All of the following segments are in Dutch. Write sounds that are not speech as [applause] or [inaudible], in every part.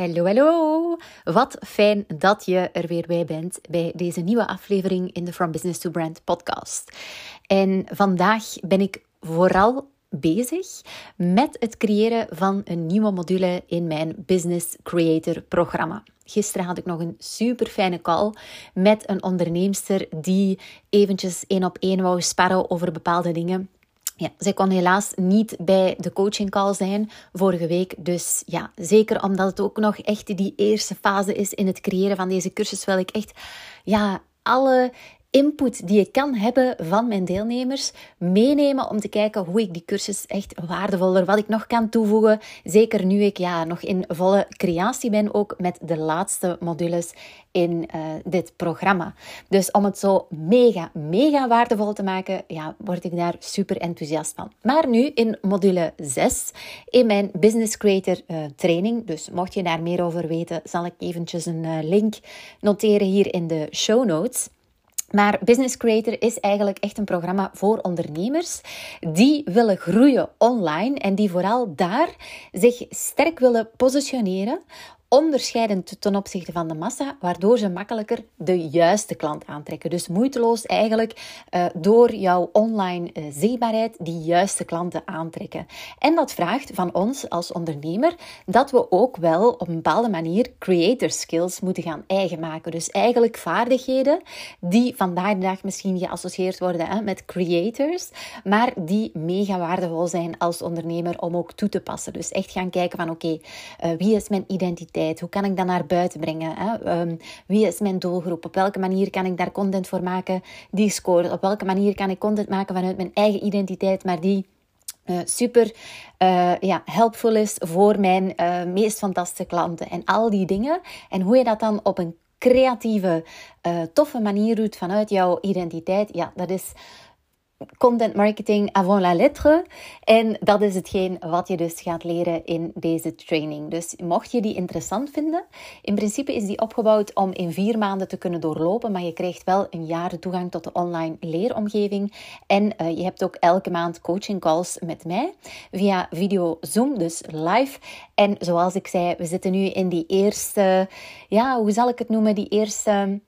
Hallo, hallo. Wat fijn dat je er weer bij bent bij deze nieuwe aflevering in de From Business to Brand podcast. En vandaag ben ik vooral bezig met het creëren van een nieuwe module in mijn Business Creator programma. Gisteren had ik nog een super fijne call met een onderneemster die eventjes één op één wou sparren over bepaalde dingen. Ja, zij kon helaas niet bij de coaching call zijn vorige week. Dus ja, zeker omdat het ook nog echt die eerste fase is in het creëren van deze cursus, wil ik echt ja, alle input die ik kan hebben van mijn deelnemers meenemen om te kijken hoe ik die cursus echt waardevoller, wat ik nog kan toevoegen. Zeker nu ik ja, nog in volle creatie ben, ook met de laatste modules in uh, dit programma. Dus om het zo mega, mega waardevol te maken, ja, word ik daar super enthousiast van. Maar nu in module 6, in mijn Business Creator uh, training. Dus mocht je daar meer over weten, zal ik eventjes een uh, link noteren hier in de show notes. Maar Business Creator is eigenlijk echt een programma voor ondernemers die willen groeien online en die vooral daar zich sterk willen positioneren onderscheidend ten opzichte van de massa, waardoor ze makkelijker de juiste klant aantrekken. Dus moeiteloos eigenlijk uh, door jouw online uh, zichtbaarheid die juiste klanten aantrekken. En dat vraagt van ons als ondernemer dat we ook wel op een bepaalde manier creator skills moeten gaan eigen maken. Dus eigenlijk vaardigheden die vandaag de dag misschien geassocieerd worden hè, met creators, maar die mega waardevol zijn als ondernemer om ook toe te passen. Dus echt gaan kijken van oké, uh, wie is mijn identiteit? Hoe kan ik dat naar buiten brengen? Hè? Um, wie is mijn doelgroep? Op welke manier kan ik daar content voor maken die scoort? Op welke manier kan ik content maken vanuit mijn eigen identiteit, maar die uh, super uh, ja, helpful is voor mijn uh, meest fantastische klanten? En al die dingen. En hoe je dat dan op een creatieve, toffe manier doet vanuit jouw identiteit, ja, dat is content marketing avant la lettre. En dat is hetgeen wat je dus gaat leren in deze training. Dus mocht je die interessant vinden, in principe is die opgebouwd om in vier maanden te kunnen doorlopen, maar je krijgt wel een jaar toegang tot de online leeromgeving. En uh, je hebt ook elke maand coaching calls met mij via video Zoom, dus live. En zoals ik zei, we zitten nu in die eerste, ja, hoe zal ik het noemen, die eerste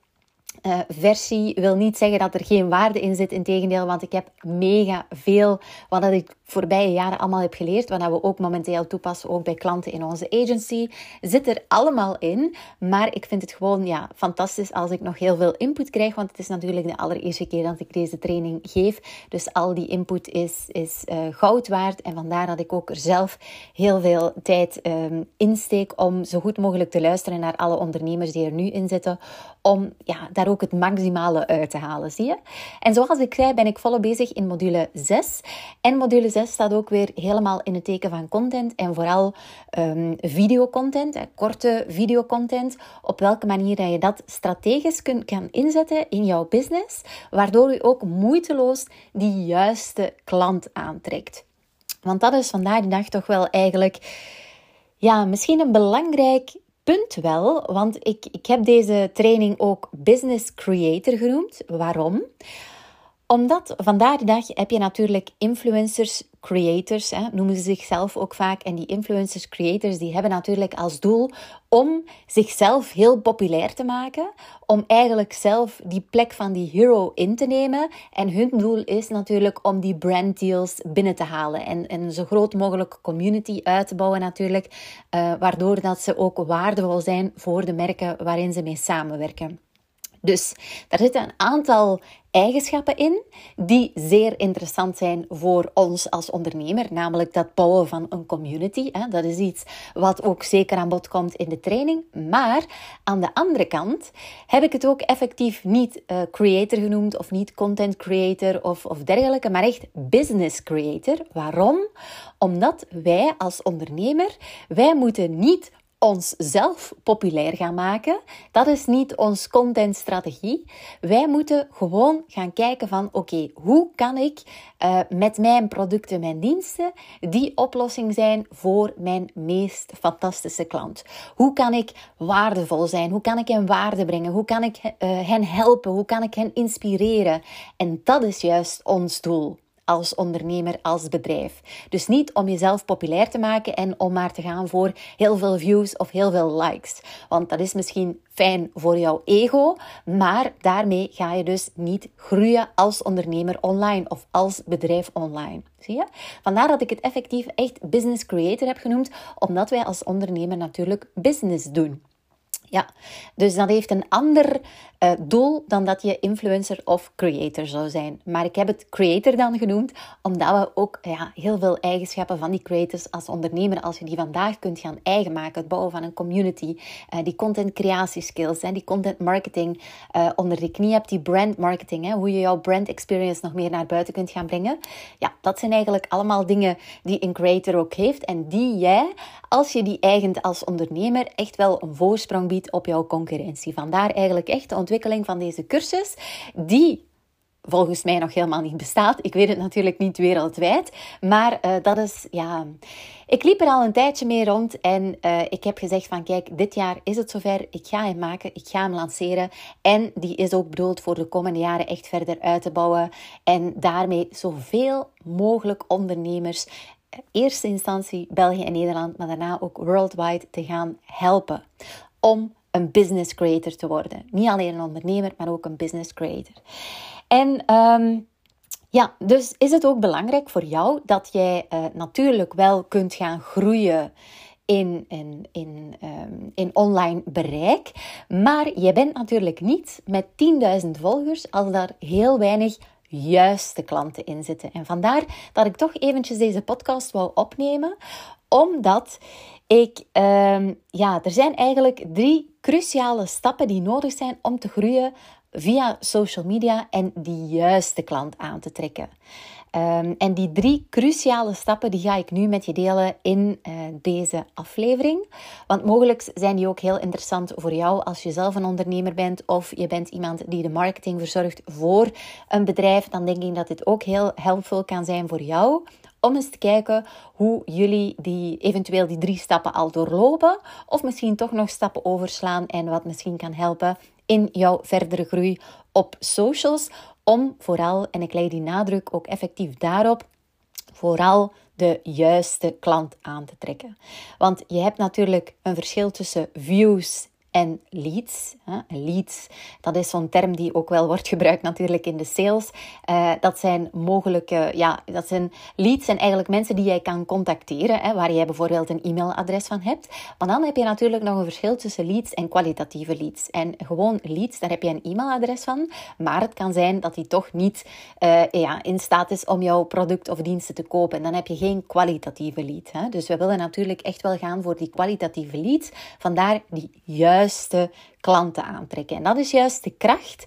uh, versie wil niet zeggen dat er geen waarde in zit. Integendeel, want ik heb mega veel wat ik voorbije jaren allemaal heb geleerd, wat we ook momenteel toepassen, ook bij klanten in onze agency, zit er allemaal in. Maar ik vind het gewoon ja, fantastisch als ik nog heel veel input krijg, want het is natuurlijk de allereerste keer dat ik deze training geef. Dus al die input is, is uh, goud waard en vandaar dat ik ook er zelf heel veel tijd um, insteek om zo goed mogelijk te luisteren naar alle ondernemers die er nu in zitten, om ja, daar ook het maximale uit te halen, zie je? En zoals ik zei, ben ik volop bezig in module 6. En module 6 staat ook weer helemaal in het teken van content en vooral um, videocontent, korte videocontent. Op welke manier dat je dat strategisch kunt kan inzetten in jouw business, waardoor je ook moeiteloos die juiste klant aantrekt. Want dat is vandaag de dag toch wel eigenlijk, ja, misschien een belangrijk punt wel, want ik, ik heb deze training ook Business Creator genoemd. Waarom? Omdat vandaag de dag heb je natuurlijk influencers, creators, hè, noemen ze zichzelf ook vaak. En die influencers, creators, die hebben natuurlijk als doel om zichzelf heel populair te maken. Om eigenlijk zelf die plek van die hero in te nemen. En hun doel is natuurlijk om die brand deals binnen te halen. En een zo groot mogelijk community uit te bouwen natuurlijk. Uh, waardoor dat ze ook waardevol zijn voor de merken waarin ze mee samenwerken. Dus daar zitten een aantal eigenschappen in die zeer interessant zijn voor ons als ondernemer, namelijk dat bouwen van een community. Hè. Dat is iets wat ook zeker aan bod komt in de training. Maar aan de andere kant heb ik het ook effectief niet uh, creator genoemd of niet content creator of, of dergelijke, maar echt business creator. Waarom? Omdat wij als ondernemer, wij moeten niet onszelf populair gaan maken. Dat is niet ons contentstrategie. Wij moeten gewoon gaan kijken van oké, hoe kan ik uh, met mijn producten, mijn diensten, die oplossing zijn voor mijn meest fantastische klant? Hoe kan ik waardevol zijn? Hoe kan ik hen waarde brengen? Hoe kan ik uh, hen helpen? Hoe kan ik hen inspireren? En dat is juist ons doel als ondernemer, als bedrijf. Dus niet om jezelf populair te maken en om maar te gaan voor heel veel views of heel veel likes. Want dat is misschien fijn voor jouw ego, maar daarmee ga je dus niet groeien als ondernemer online of als bedrijf online. Zie je? Vandaar dat ik het effectief echt business creator heb genoemd, omdat wij als ondernemer natuurlijk business doen. Ja, dus dat heeft een ander uh, doel dan dat je influencer of creator zou zijn. Maar ik heb het creator dan genoemd, omdat we ook ja, heel veel eigenschappen van die creators als ondernemer, als je die vandaag kunt gaan eigen maken, het bouwen van een community, uh, die content creatie skills, hè, die content marketing uh, onder de knie hebt, die brand marketing, hè, hoe je jouw brand experience nog meer naar buiten kunt gaan brengen. Ja, dat zijn eigenlijk allemaal dingen die een creator ook heeft en die jij, als je die eigent als ondernemer, echt wel een voorsprong biedt op jouw concurrentie. Vandaar eigenlijk echt de ontwikkeling van deze cursus, die volgens mij nog helemaal niet bestaat. Ik weet het natuurlijk niet wereldwijd, maar uh, dat is ja. Ik liep er al een tijdje mee rond en uh, ik heb gezegd van kijk, dit jaar is het zover. Ik ga hem maken, ik ga hem lanceren en die is ook bedoeld voor de komende jaren echt verder uit te bouwen en daarmee zoveel mogelijk ondernemers eerste instantie België en Nederland, maar daarna ook worldwide te gaan helpen om een business creator te worden. Niet alleen een ondernemer, maar ook een business creator. En um, ja, dus is het ook belangrijk voor jou dat jij uh, natuurlijk wel kunt gaan groeien in, in, in, um, in online bereik. Maar je bent natuurlijk niet met 10.000 volgers als daar heel weinig juiste klanten in zitten. En vandaar dat ik toch eventjes deze podcast wou opnemen, omdat ik, um, ja, er zijn eigenlijk drie cruciale stappen die nodig zijn om te groeien via social media en die juiste klant aan te trekken. Um, en die drie cruciale stappen die ga ik nu met je delen in uh, deze aflevering. Want mogelijk zijn die ook heel interessant voor jou als je zelf een ondernemer bent of je bent iemand die de marketing verzorgt voor een bedrijf. Dan denk ik dat dit ook heel helpvol kan zijn voor jou om eens te kijken hoe jullie die, eventueel die drie stappen al doorlopen. Of misschien toch nog stappen overslaan en wat misschien kan helpen in jouw verdere groei op socials. Om vooral, en ik leg die nadruk ook effectief daarop, vooral de juiste klant aan te trekken. Want je hebt natuurlijk een verschil tussen views en leads. Leads, dat is zo'n term die ook wel wordt gebruikt natuurlijk in de sales. Uh, dat zijn mogelijke, ja, dat zijn leads zijn eigenlijk mensen die jij kan contacteren, waar jij bijvoorbeeld een e-mailadres van hebt. Maar dan heb je natuurlijk nog een verschil tussen leads en kwalitatieve leads. En gewoon leads, daar heb je een e-mailadres van, maar het kan zijn dat die toch niet uh, ja, in staat is om jouw product of diensten te kopen. En dan heb je geen kwalitatieve lead. Dus we willen natuurlijk echt wel gaan voor die kwalitatieve leads. Vandaar die juiste juiste klanten aantrekken. En dat is juist de kracht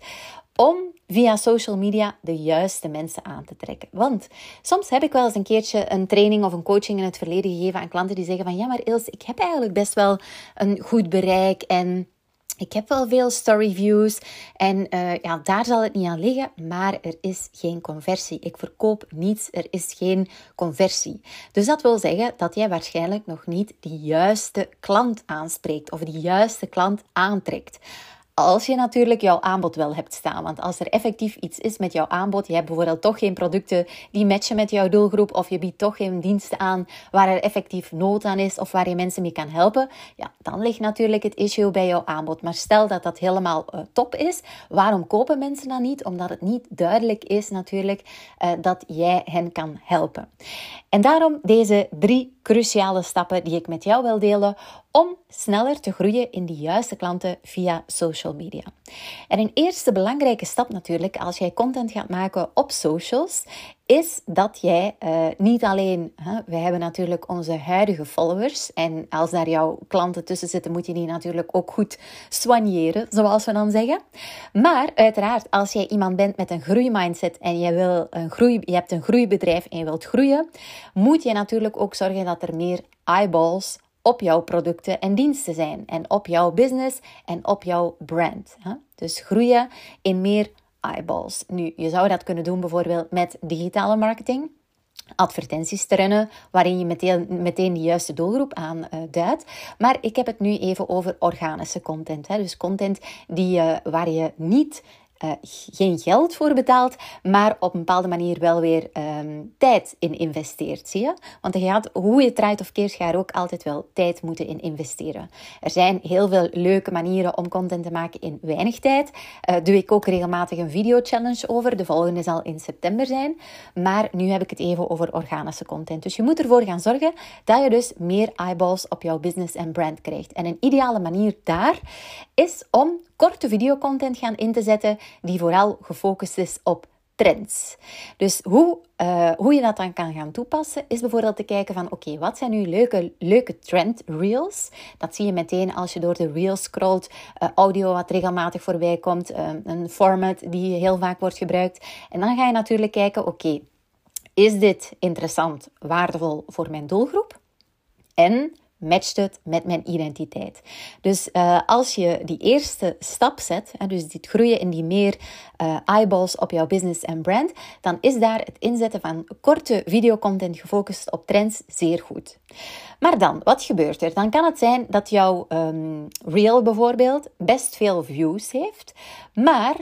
om via social media de juiste mensen aan te trekken. Want soms heb ik wel eens een keertje een training of een coaching in het verleden gegeven aan klanten die zeggen van ja, maar Ilse, ik heb eigenlijk best wel een goed bereik en ik heb wel veel storyviews en uh, ja, daar zal het niet aan liggen, maar er is geen conversie. Ik verkoop niets, er is geen conversie. Dus dat wil zeggen dat jij waarschijnlijk nog niet de juiste klant aanspreekt of de juiste klant aantrekt. Als je natuurlijk jouw aanbod wel hebt staan. Want als er effectief iets is met jouw aanbod, je hebt bijvoorbeeld toch geen producten die matchen met jouw doelgroep, of je biedt toch geen diensten aan waar er effectief nood aan is of waar je mensen mee kan helpen, ja, dan ligt natuurlijk het issue bij jouw aanbod. Maar stel dat dat helemaal uh, top is, waarom kopen mensen dan niet? Omdat het niet duidelijk is natuurlijk uh, dat jij hen kan helpen. En daarom deze drie cruciale stappen die ik met jou wil delen om sneller te groeien in de juiste klanten via social media. En een eerste belangrijke stap natuurlijk als jij content gaat maken op socials, is dat jij uh, niet alleen, hè, wij hebben natuurlijk onze huidige followers en als daar jouw klanten tussen zitten, moet je die natuurlijk ook goed soigneren, zoals we dan zeggen. Maar uiteraard, als jij iemand bent met een groeimindset en je, wil een groei, je hebt een groeibedrijf en je wilt groeien, moet je natuurlijk ook zorgen dat er meer eyeballs op jouw producten en diensten zijn en op jouw business en op jouw brand. Dus groeien in meer eyeballs. Nu, je zou dat kunnen doen bijvoorbeeld met digitale marketing. Advertenties te waarin je meteen, de juiste doelgroep aanduidt. Uh, maar ik heb het nu even over organische content. Hè? Dus content die, waar je niet uh, geen geld voor betaalt, maar op een bepaalde manier wel weer um, tijd in investeert. Zie je? Want je gaat, hoe je draait of keert, ga je er ook altijd wel tijd moeten in investeren. Er zijn heel veel leuke manieren om content te maken in weinig tijd. Uh, doe ik ook regelmatig een video challenge over. De volgende zal in september zijn. Maar nu heb ik het even over organische content. Dus je moet ervoor gaan zorgen dat je dus meer eyeballs op jouw business en brand krijgt. En een ideale manier daar is om korte videocontent gaan in te zetten die vooral gefocust is op trends. Dus hoe, uh, hoe je dat dan kan gaan toepassen, is bijvoorbeeld te kijken van oké, wat zijn nu leuke, leuke trend reels? Dat zie je meteen als je door de reels scrolt, uh, audio wat regelmatig voorbij komt, uh, een format die heel vaak wordt gebruikt. En dan ga je natuurlijk kijken, oké, is dit interessant, waardevol voor mijn doelgroep? En matcht het met mijn identiteit. Dus uh, als je die eerste stap zet, hè, dus dit groeien in die meer uh, eyeballs op jouw business en brand, dan is daar het inzetten van korte videocontent gefocust op trends zeer goed. Maar dan, wat gebeurt er? Dan kan het zijn dat jouw um, reel bijvoorbeeld best veel views heeft, maar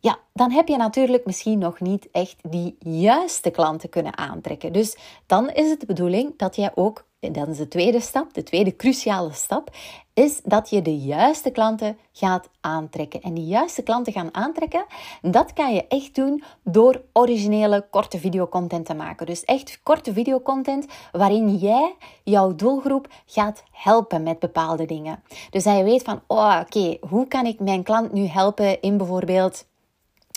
ja, dan heb je natuurlijk misschien nog niet echt die juiste klanten kunnen aantrekken. Dus dan is het de bedoeling dat jij ook dat is de tweede stap, de tweede cruciale stap, is dat je de juiste klanten gaat aantrekken. En die juiste klanten gaan aantrekken, dat kan je echt doen door originele korte videocontent te maken. Dus echt korte videocontent waarin jij jouw doelgroep gaat helpen met bepaalde dingen. Dus dat je weet van, oh oké, hoe kan ik mijn klant nu helpen in bijvoorbeeld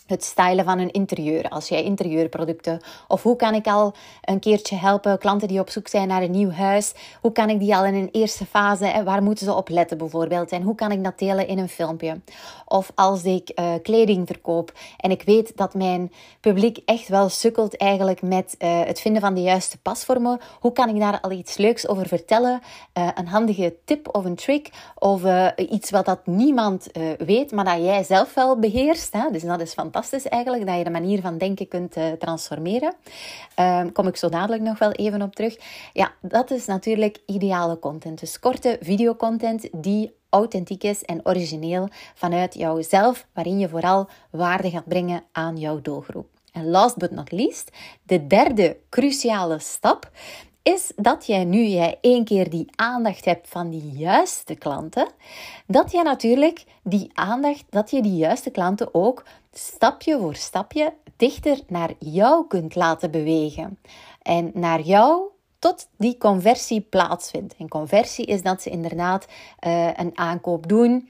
het stylen van een interieur, als jij interieurproducten. Of hoe kan ik al een keertje helpen klanten die op zoek zijn naar een nieuw huis? Hoe kan ik die al in een eerste fase, waar moeten ze op letten bijvoorbeeld? En hoe kan ik dat delen in een filmpje? Of als ik uh, kleding verkoop en ik weet dat mijn publiek echt wel sukkelt eigenlijk met uh, het vinden van de juiste pasvormen. Hoe kan ik daar al iets leuks over vertellen? Uh, een handige tip of een trick of iets wat dat niemand weet, maar dat jij zelf wel beheerst. Hè? Dus dat is fantastisch fantastisch eigenlijk, dat je de manier van denken kunt uh, transformeren. Um, kom ik zo dadelijk nog wel even op terug. Ja, dat is natuurlijk ideale content. Dus korte videocontent die authentiek is en origineel vanuit jouzelf, waarin je vooral waarde gaat brengen aan jouw doelgroep. En last but not least, de derde cruciale stap is dat jij nu jij één keer die aandacht hebt van die juiste klanten, dat je natuurlijk die aandacht, dat je die juiste klanten ook stapje voor stapje dichter naar jou kunt laten bewegen. En naar jou tot die conversie plaatsvindt. En conversie is dat ze inderdaad uh, een aankoop doen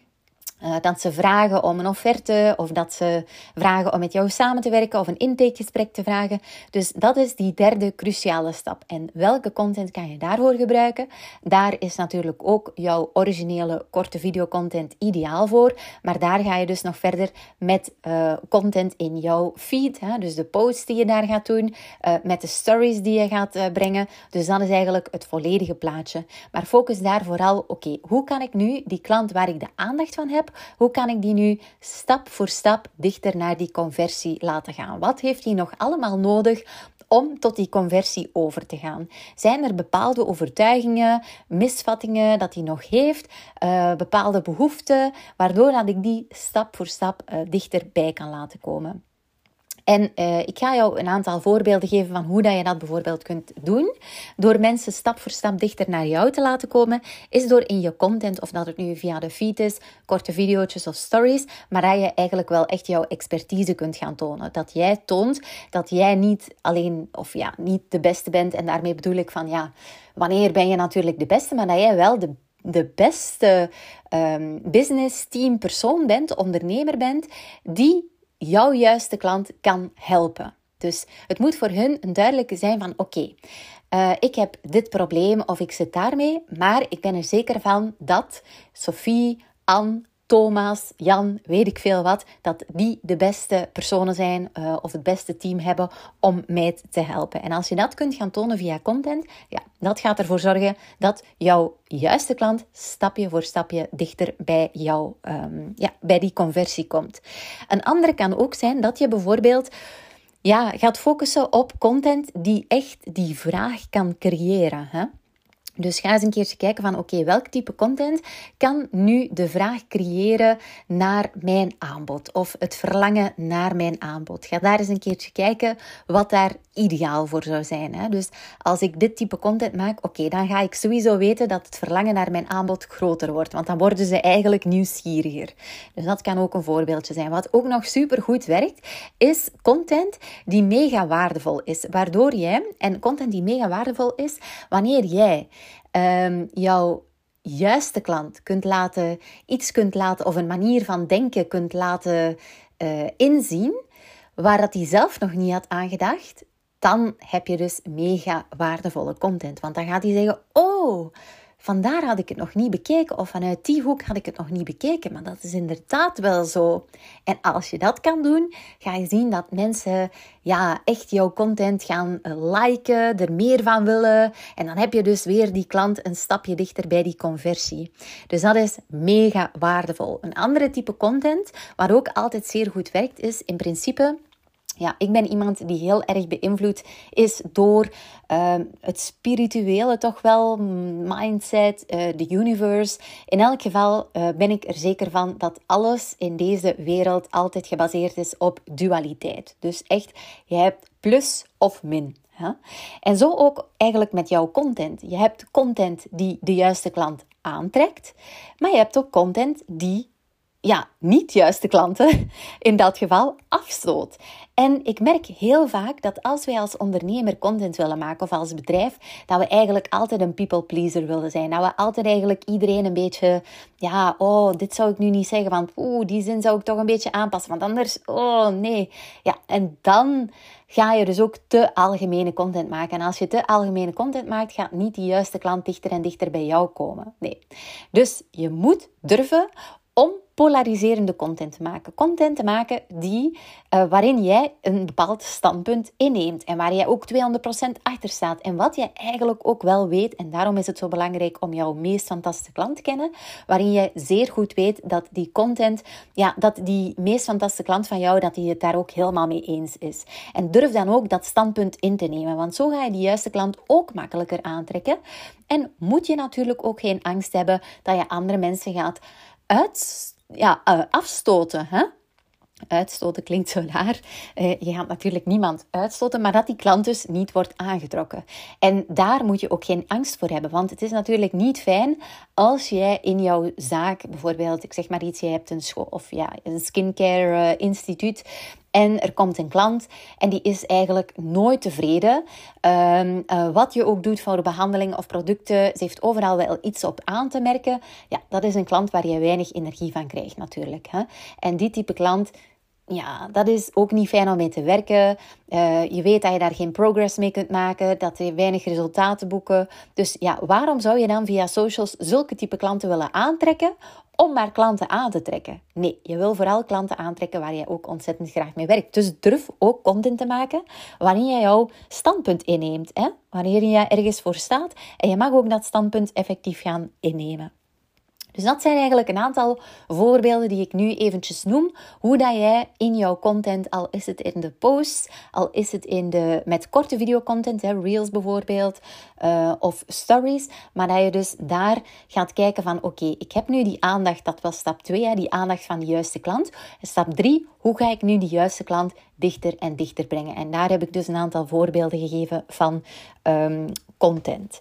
uh, dat ze vragen om een offerte of dat ze vragen om met jou samen te werken of een intakegesprek te vragen. Dus dat is die derde cruciale stap. En welke content kan je daarvoor gebruiken? Daar is natuurlijk ook jouw originele korte videocontent ideaal voor. Maar daar ga je dus nog verder met uh, content in jouw feed. Hè? Dus de posts die je daar gaat doen, uh, met de stories die je gaat brengen. Dus dat is eigenlijk het volledige plaatje. Maar focus daar vooral, oké, hoe kan ik nu die klant waar ik de aandacht van heb, hoe kan ik die nu stap voor stap dichter naar die conversie laten gaan? Wat heeft hij nog allemaal nodig om tot die conversie over te gaan? Zijn er bepaalde overtuigingen, misvattingen dat hij nog heeft, uh, bepaalde behoeften, waardoor dat ik die stap voor stap uh, dichterbij kan laten komen? En uh, ik ga jou een aantal voorbeelden geven van hoe dat je dat bijvoorbeeld kunt doen. Door mensen stap voor stap dichter naar jou te laten komen, is door in je content, of dat het nu via de feed is, korte video's of stories, maar dat je eigenlijk wel echt jouw expertise kunt gaan tonen. Dat jij toont dat jij niet alleen, of ja, niet de beste bent. En daarmee bedoel ik van ja, wanneer ben je natuurlijk de beste, maar dat jij wel de de beste um, business team persoon bent, ondernemer bent, die jouw juiste klant kan helpen. Dus het moet voor hun een duidelijke zijn van oké, eh, ik heb dit probleem of ik zit daarmee, maar ik ben er zeker van dat Sophie, Anne, Thomas, Jan, weet ik veel wat, dat die de beste personen zijn uh, of het beste team hebben om mij te helpen. En als je dat kunt gaan tonen via content, ja, dat gaat ervoor zorgen dat jouw juiste klant stapje voor stapje dichter bij jou, um, ja, bij die conversie komt. Een andere kan ook zijn dat je bijvoorbeeld ja, gaat focussen op content die echt die vraag kan creëren. Hè? Dus ga eens een keertje kijken van oké, welk type content kan nu de vraag creëren naar mijn aanbod of het verlangen naar mijn aanbod. Ga daar eens een keertje kijken wat daar ideaal voor zou zijn. Hè? Dus als ik dit type content maak, oké, dan ga ik sowieso weten dat het verlangen naar mijn aanbod groter wordt, want dan worden ze eigenlijk nieuwsgieriger. Dus dat kan ook een voorbeeldje zijn. Wat ook nog super goed werkt, is content die mega waardevol is, waardoor jij en content die mega waardevol is wanneer jij um, jouw juiste klant kunt laten, iets kunt laten of een manier van denken kunt laten uh, inzien, waar dat hij zelf nog niet had aangedacht, dan heb je dus mega waardevolle content. Want dan gaat hij zeggen: Oh, vandaar had ik het nog niet bekeken of vanuit die hoek had ik het nog niet bekeken. Maar dat is inderdaad wel zo. En als je dat kan doen, ga je zien dat mensen ja, echt jouw content gaan liken, er meer van willen. En dan heb je dus weer die klant een stapje dichter bij die conversie. Dus dat is mega waardevol. Een andere type content, waar ook altijd zeer goed werkt, is in principe ja, ik ben iemand die heel erg beïnvloed is door ehm, het spirituele, toch wel, mindset, uh, de universe. In elk geval uh, ben ik er zeker van dat alles in deze wereld altijd gebaseerd is op dualiteit. Dus echt, je hebt plus of min. Hè? En zo ook eigenlijk met jouw content. Je hebt content die de juiste klant aantrekt, maar je hebt ook content die ja, niet juiste klanten [laughs] in dat geval afstoot. En ik merk heel vaak dat als wij als ondernemer content willen maken of als bedrijf, dat we eigenlijk altijd een people pleaser willen zijn. Dat we altijd eigenlijk iedereen een beetje, ja, oh, dit zou ik nu niet zeggen, want oeh, die zin zou ik toch een beetje aanpassen, want anders, oh nee. Ja, en dan ga je dus ook te algemene content maken. En als je te algemene content maakt, gaat niet de juiste klant dichter en dichter bij jou komen. Nee. Dus je moet durven om polariserende content te maken. Content te maken die, uh, waarin jij een bepaald standpunt inneemt en waar jij ook 200% achter staat. En wat je eigenlijk ook wel weet, en daarom is het zo belangrijk om jouw meest fantastische klant te kennen, waarin je zeer goed weet dat die content, ja, dat die meest fantastische klant van jou, dat hij het daar ook helemaal mee eens is. En durf dan ook dat standpunt in te nemen, want zo ga je die juiste klant ook makkelijker aantrekken. En moet je natuurlijk ook geen angst hebben dat je andere mensen gaat uit, ja, uh, afstoten. Hè? Uitstoten klinkt zo raar. Uh, je gaat natuurlijk niemand uitstoten, maar dat die klant dus niet wordt aangetrokken. En daar moet je ook geen angst voor hebben, want het is natuurlijk niet fijn als jij in jouw zaak, bijvoorbeeld, ik zeg maar iets, je hebt een school of ja, een skincare uh, instituut en er komt een klant en die is eigenlijk nooit tevreden. Um, uh, wat je ook doet voor behandeling of producten, ze heeft overal wel iets op aan te merken. Ja, dat is een klant waar je weinig energie van krijgt natuurlijk. Hè? En die type klant ja, dat is ook niet fijn om mee te werken. Uh, je weet dat je daar geen progress mee kunt maken, dat je weinig resultaten boeken. Dus ja, waarom zou je dan via socials zulke type klanten willen aantrekken om maar klanten aan te trekken? Nee, je wil vooral klanten aantrekken waar je ook ontzettend graag mee werkt. Dus durf ook content te maken waarin je jouw standpunt inneemt. Hè? Wanneer je ergens voor staat en je mag ook dat standpunt effectief gaan innemen. Dus dat zijn eigenlijk een aantal voorbeelden die ik nu eventjes noem. Hoe dat jij in jouw content, al is het in de posts, al is het in de, met korte videocontent, hè, reels bijvoorbeeld, uh, of stories. Maar dat je dus daar gaat kijken van, oké, ik heb nu die aandacht, dat was stap 2, die aandacht van de juiste klant. stap 3, hoe ga ik nu die juiste klant dichter en dichter brengen? En daar heb ik dus een aantal voorbeelden gegeven van um, content.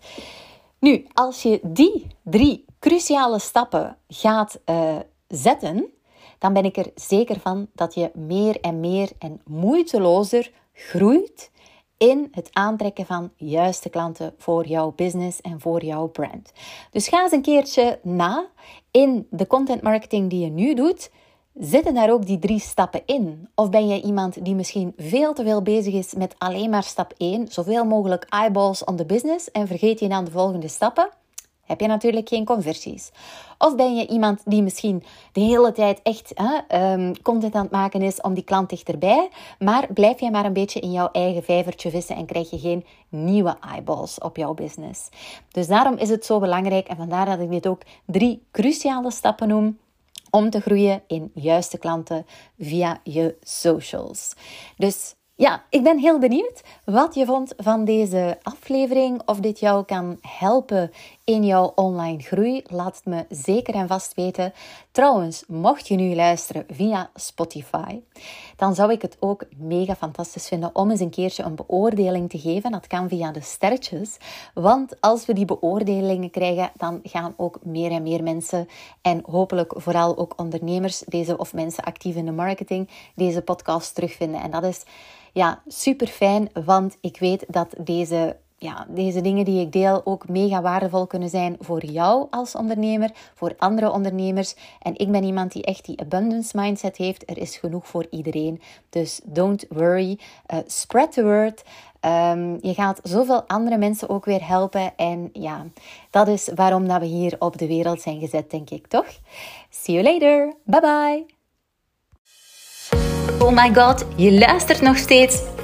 Nu, als je die drie cruciale stappen gaat uh, zetten, dan ben ik er zeker van dat je meer en meer en moeitelozer groeit in het aantrekken van juiste klanten voor jouw business en voor jouw brand. Dus ga eens een keertje na in de content marketing die je nu doet. Zitten daar ook die drie stappen in? Of ben je iemand die misschien veel te veel bezig is met alleen maar stap 1, zoveel mogelijk eyeballs on the business en vergeet je dan de volgende stappen? heb je natuurlijk geen conversies. Of ben je iemand die misschien de hele tijd echt hè, ehm, content aan het maken is om die klant dichterbij, maar blijf je maar een beetje in jouw eigen vijvertje vissen en krijg je geen nieuwe eyeballs op jouw business. Dus daarom is het zo belangrijk en vandaar dat ik dit ook drie cruciale stappen noem om te groeien in juiste klanten via je socials. Dus ja, ik ben heel benieuwd wat je vond van deze aflevering. Of dit jou kan helpen in jouw online groei. Laat het me zeker en vast weten. Trouwens, mocht je nu luisteren via Spotify, dan zou ik het ook mega fantastisch vinden om eens een keertje een beoordeling te geven. Dat kan via de sterretjes. Want als we die beoordelingen krijgen, dan gaan ook meer en meer mensen en hopelijk vooral ook ondernemers deze of mensen actief in de marketing deze podcast terugvinden. En dat is ja, super fijn, want ik weet dat deze, ja, deze dingen die ik deel ook mega waardevol kunnen zijn voor jou als ondernemer, voor andere ondernemers. En ik ben iemand die echt die abundance mindset heeft. Er is genoeg voor iedereen. Dus don't worry. Uh, spread the word. Um, je gaat zoveel andere mensen ook weer helpen. En ja, dat is waarom dat we hier op de wereld zijn gezet, denk ik, toch? See you later. Bye bye. Oh my god, je luistert nog steeds?